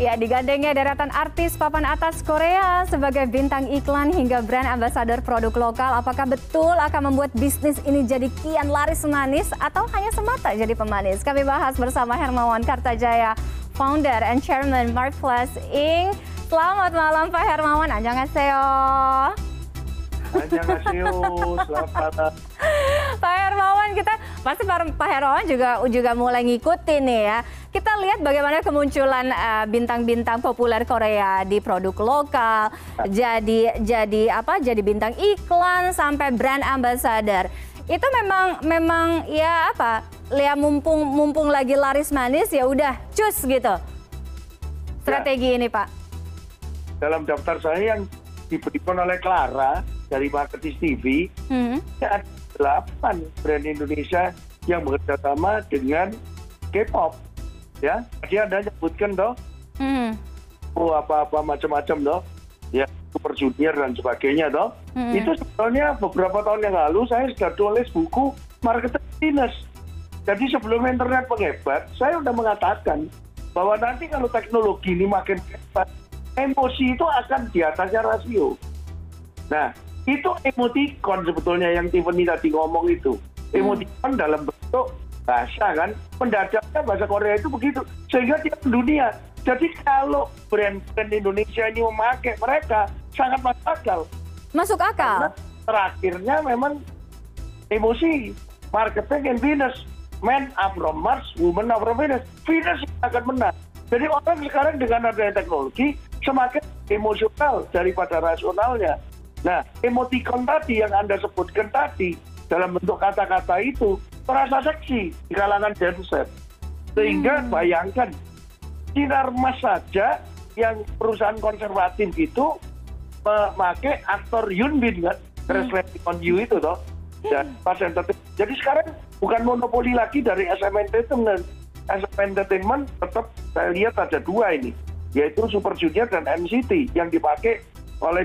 Ya, digandengnya deretan artis papan atas Korea sebagai bintang iklan hingga brand ambassador produk lokal, apakah betul akan membuat bisnis ini jadi kian laris manis atau hanya semata jadi pemanis? Kami bahas bersama Hermawan Kartajaya, founder and chairman Marketplace Inc. Selamat malam Pak Hermawan, annyeonghaseyo. Annyeonghaseyo, selamat malam. Hermawan, kita pasti Pak Hermawan juga juga mulai ngikutin nih ya. Kita lihat bagaimana kemunculan bintang-bintang uh, populer Korea di produk lokal, jadi jadi apa? Jadi bintang iklan sampai brand ambassador. Itu memang memang ya apa? Lihat mumpung mumpung lagi laris manis ya udah cus gitu. Strategi ya. ini, Pak. Dalam daftar saya yang diberikan oleh Clara dari Marketis TV, hmm. ada delapan brand Indonesia yang bekerja sama dengan K-pop. Ya, tadi Anda nyebutkan toh, hmm. oh apa-apa macam-macam toh, ya Super Junior dan sebagainya toh. Hmm. Itu sebetulnya beberapa tahun yang lalu saya sudah tulis buku Marketing Business. Jadi sebelum internet penghebat, saya sudah mengatakan bahwa nanti kalau teknologi ini makin hebat, emosi itu akan di atasnya rasio. Nah, itu emoticon sebetulnya yang Tiffany tadi ngomong itu. Emoticon hmm. dalam bentuk bahasa kan, pendadaknya bahasa Korea itu begitu. Sehingga tiap dunia. Jadi kalau brand-brand Indonesia ini memakai mereka, sangat masuk akal. Masuk akal? Karena terakhirnya memang emosi, marketing and business. Men up from Mars, women up from Venus. Venus akan menang. Jadi orang sekarang dengan adanya teknologi semakin emosional daripada rasionalnya. Nah, emoticon tadi yang Anda sebutkan tadi dalam bentuk kata-kata itu terasa seksi di kalangan genset. Sehingga hmm. bayangkan sinar mas saja yang perusahaan konservatif itu memakai aktor Yun Bin kan, hmm. on You itu toh. Dan pas entertainment. Jadi sekarang bukan monopoli lagi dari SM Entertainment. SM Entertainment tetap saya lihat ada dua ini, yaitu Super Junior dan NCT yang dipakai oleh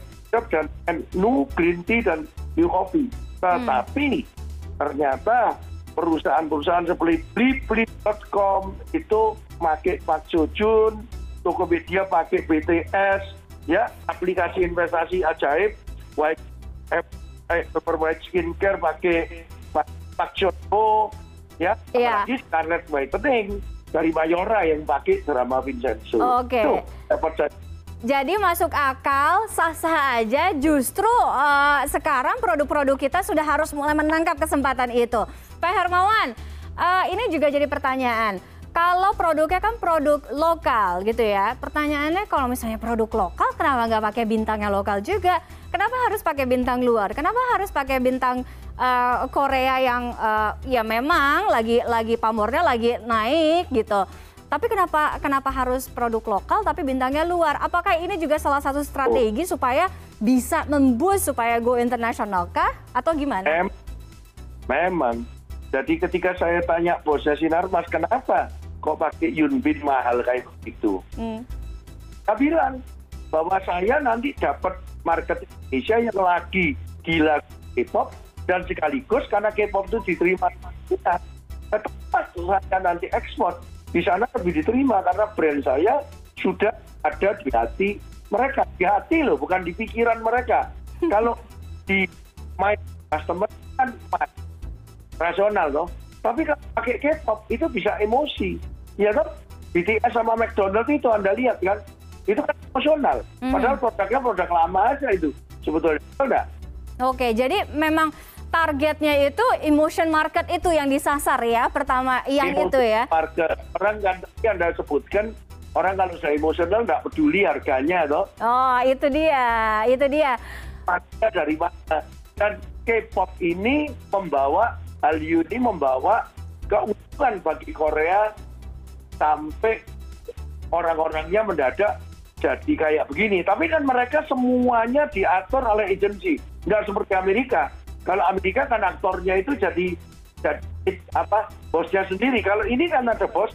dan Nu Green Tea dan New Coffee. Tetapi hmm. ternyata perusahaan-perusahaan seperti Blibli.com itu pakai Pak Jojun, Tokopedia pakai BTS, ya aplikasi investasi ajaib, White eh, White Skincare pakai Pak Jono, ya yeah. apalagi Scarlett Whitening dari Mayora yang pakai drama Vincenzo. Oke. Okay. Jadi masuk akal, sah-sah aja. Justru uh, sekarang produk-produk kita sudah harus mulai menangkap kesempatan itu. Pak Hermawan, uh, ini juga jadi pertanyaan. Kalau produknya kan produk lokal gitu ya, pertanyaannya kalau misalnya produk lokal, kenapa nggak pakai bintangnya lokal juga? Kenapa harus pakai bintang luar? Kenapa harus pakai bintang uh, Korea yang uh, ya memang lagi lagi pamornya lagi naik gitu? Tapi kenapa kenapa harus produk lokal tapi bintangnya luar? Apakah ini juga salah satu strategi oh. supaya bisa memboost supaya go internasional kah atau gimana? Mem memang. Jadi ketika saya tanya bosnya Sinar Mas kenapa kok pakai Yunbin mahal kayak begitu? Hmm. Saya bilang bahwa saya nanti dapat market Indonesia yang lagi gila K-pop dan sekaligus karena K-pop itu diterima kita, tepat saya nanti ekspor di sana lebih diterima karena brand saya sudah ada di hati mereka. Di hati loh bukan di pikiran mereka. Kalau di main customer kan rasional loh tapi kalau pakai K-pop itu bisa emosi. Ya kan BTS sama McDonald itu anda lihat kan? Itu kan emosional. Hmm. padahal produknya produk lama aja itu. Sebetulnya enggak Oke, jadi memang targetnya itu emotion market itu yang disasar ya pertama yang emotion itu ya. market. Orang kan tadi anda sebutkan orang kalau sudah emosional nggak peduli harganya toh. Oh itu dia itu dia. Marketnya dari mana? Dan K-pop ini membawa Hallyu ini membawa keuntungan bagi Korea sampai orang-orangnya mendadak jadi kayak begini. Tapi kan mereka semuanya diatur oleh agensi, nggak seperti Amerika kalau Amerika kan aktornya itu jadi jadi apa bosnya sendiri. Kalau ini kan ada bos,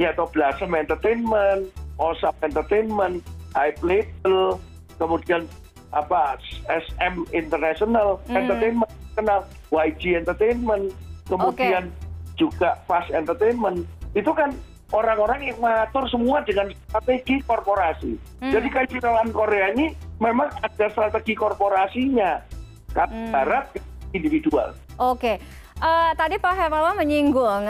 ya atau Blossom Entertainment, Osap Entertainment, Hype Label, kemudian apa SM International hmm. Entertainment, kenal YG Entertainment, kemudian okay. juga Fast Entertainment. Itu kan orang-orang yang mengatur semua dengan strategi korporasi. Hmm. Jadi keistimewaan Korea ini memang ada strategi korporasinya. Hmm. barat individual. Oke. Eh, tadi Pak Hermawan menyinggung,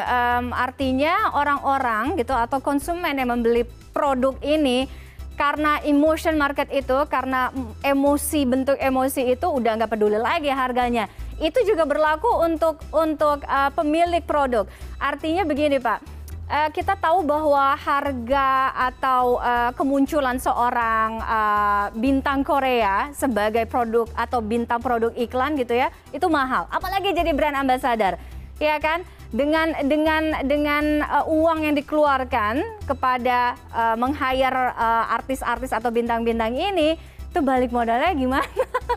artinya orang-orang gitu atau konsumen yang membeli produk ini karena emotion market itu, karena emosi bentuk emosi itu udah nggak peduli lagi harganya. Itu juga berlaku untuk untuk eh, pemilik produk. Artinya begini Pak, kita tahu bahwa harga atau eh, kemunculan seorang eh, bintang Korea sebagai produk atau bintang produk iklan gitu ya itu mahal apalagi jadi brand ambassador ya kan dengan dengan dengan eh, uang yang dikeluarkan kepada eh, meng-hire eh, artis-artis atau bintang-bintang ini itu balik modalnya gimana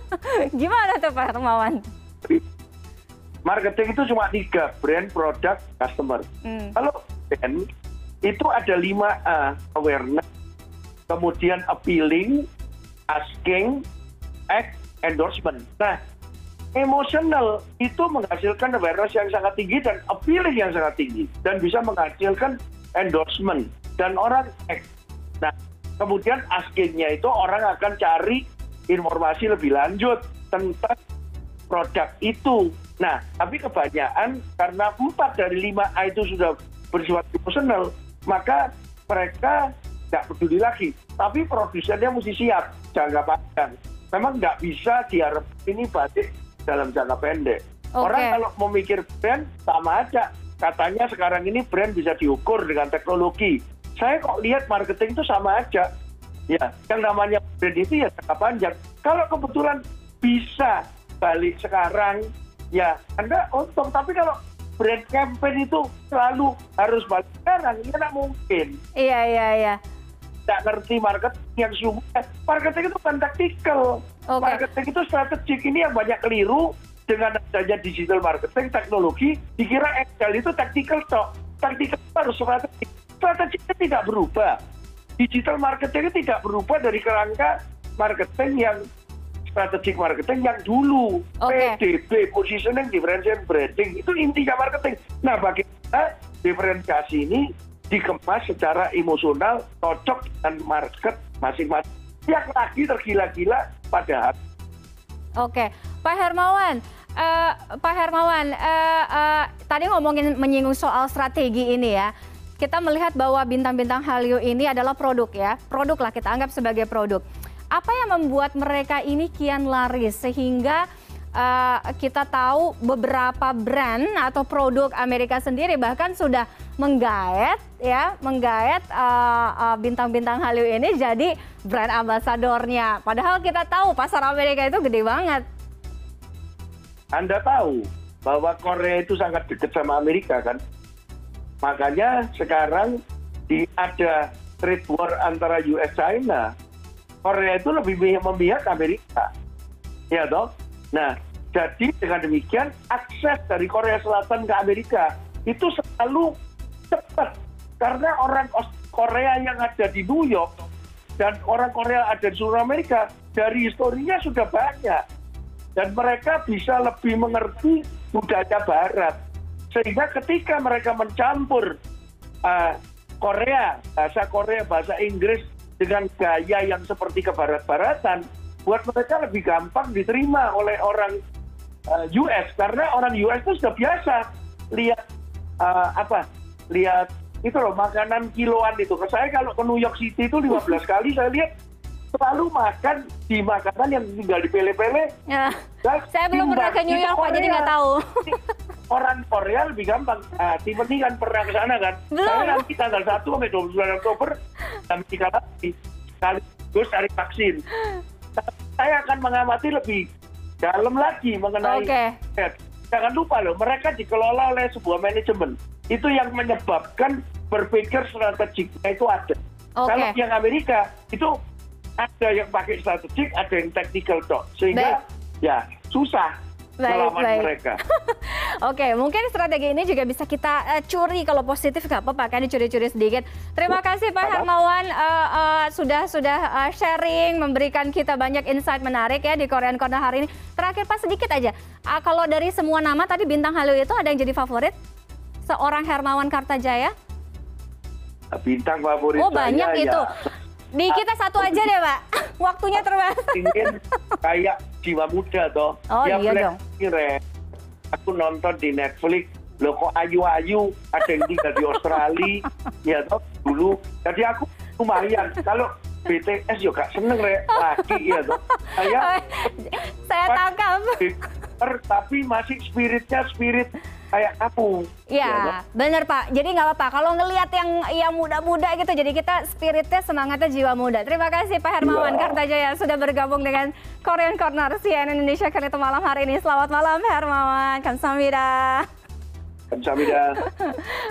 gimana tuh Pak Hermawan Marketing itu cuma tiga, brand, produk, customer. Hmm. Kalau brand itu ada 5A, awareness, kemudian appealing, asking, act, endorsement. Nah, emotional itu menghasilkan awareness yang sangat tinggi dan appealing yang sangat tinggi dan bisa menghasilkan endorsement dan orang act. Nah, kemudian askingnya itu orang akan cari informasi lebih lanjut tentang produk itu. Nah, tapi kebanyakan karena empat dari lima A itu sudah bersifat emosional, maka mereka nggak peduli lagi. Tapi produsennya mesti siap jangka panjang. Memang nggak bisa diharap ini balik dalam jangka pendek. Oke. Orang kalau mau mikir brand sama aja. Katanya sekarang ini brand bisa diukur dengan teknologi. Saya kok lihat marketing itu sama aja. Ya, yang namanya brand itu ya jangka panjang. Kalau kebetulan bisa balik sekarang, ya Anda untung. Tapi kalau brand campaign itu selalu harus balik sekarang, ya nggak mungkin. iya iya iya Nggak ngerti marketing yang sungguh. Marketing itu bukan taktikal. Oke. Marketing itu strategik. Ini yang banyak keliru dengan adanya digital marketing, teknologi, dikira Excel itu tactical toh. Tactical itu harus strategi. Strateginya tidak berubah. Digital marketing itu tidak berubah dari kerangka marketing yang strategic marketing yang dulu. PDB positioning differentiation branding itu intinya marketing. Nah bagi kita diferensiasi ini dikemas secara emosional cocok dengan market masing-masing yang lagi tergila-gila pada hari Oke, Pak Hermawan, eh, Pak Hermawan, eh, eh, tadi ngomongin menyinggung soal strategi ini ya. Kita melihat bahwa bintang-bintang Hallyu ini adalah produk ya, produk lah kita anggap sebagai produk. Apa yang membuat mereka ini kian laris sehingga eh, kita tahu beberapa brand atau produk Amerika sendiri bahkan sudah menggaet ya, menggaet eh, eh, bintang-bintang Hallyu ini jadi brand ambasadornya. Padahal kita tahu pasar Amerika itu gede banget. Anda tahu bahwa Korea itu sangat dekat sama Amerika kan? Makanya sekarang di ada trade war antara US China, Korea itu lebih memihak- Amerika. Ya toh? Nah, jadi dengan demikian akses dari Korea Selatan ke Amerika itu selalu cepat karena orang Korea yang ada di New York dan orang Korea ada di seluruh Amerika dari historinya sudah banyak dan mereka bisa lebih mengerti budaya Barat sehingga ketika mereka mencampur uh, Korea bahasa Korea bahasa Inggris dengan gaya yang seperti kebarat-baratan buat mereka lebih gampang diterima oleh orang uh, US karena orang US itu sudah biasa lihat uh, apa lihat itu loh makanan kiloan itu saya kalau ke New York City itu 15 kali saya lihat selalu makan di makanan yang tinggal di pele-pele Ya, dan saya belum pernah ke. New York Pak, jadi nggak tahu. Orang Korea lebih gampang. Ah, Tiffany kan pernah ke sana kan. Belum. Saya nanti tanggal 1 sampai 29 Oktober Amerika lagi. Sekaligus cari vaksin. Saya akan mengamati lebih dalam lagi mengenai Oke. Ya, Jangan lupa loh, mereka dikelola oleh sebuah manajemen. Itu yang menyebabkan berpikir strategiknya itu ada. Oke. Kalau yang Amerika itu ada yang pakai strategik, ada yang tactical toh. Sehingga ya susah Baik, baik. mereka. Oke, mungkin strategi ini juga bisa kita eh, curi kalau positif nggak apa-apa kan dicuri-curi sedikit. Terima kasih Pak? Hermawan eh, eh, sudah sudah eh, sharing memberikan kita banyak insight menarik ya di Korean Corner hari ini. Terakhir Pak sedikit aja, Ah, kalau dari semua nama tadi bintang Hallyu itu ada yang jadi favorit? Seorang Hermawan Kartajaya? bintang favorit Oh banyak saya itu. ya Di kita satu aja deh pak. Waktunya terbatas. ingin kayak jiwa muda toh. Oh, ya iya dong. Aku nonton di Netflix, loh kok ayu-ayu, ada yang tinggal di Australia, ya toh dulu. Jadi aku lumayan. Kalau BTS juga seneng rek lagi ya toh. Saya Saya tangkap. tapi masih spiritnya spirit kayak kamu. Ya, toh. bener Pak. Jadi nggak apa-apa. Kalau ngelihat yang yang muda-muda gitu, jadi kita spiritnya semangatnya jiwa muda. Terima kasih Pak Hermawan Iya. Kartajaya sudah bergabung dengan Korean Corner CNN Indonesia Connected malam hari ini. Selamat malam Hermawan. Kamsahamnida. Kamsahamnida.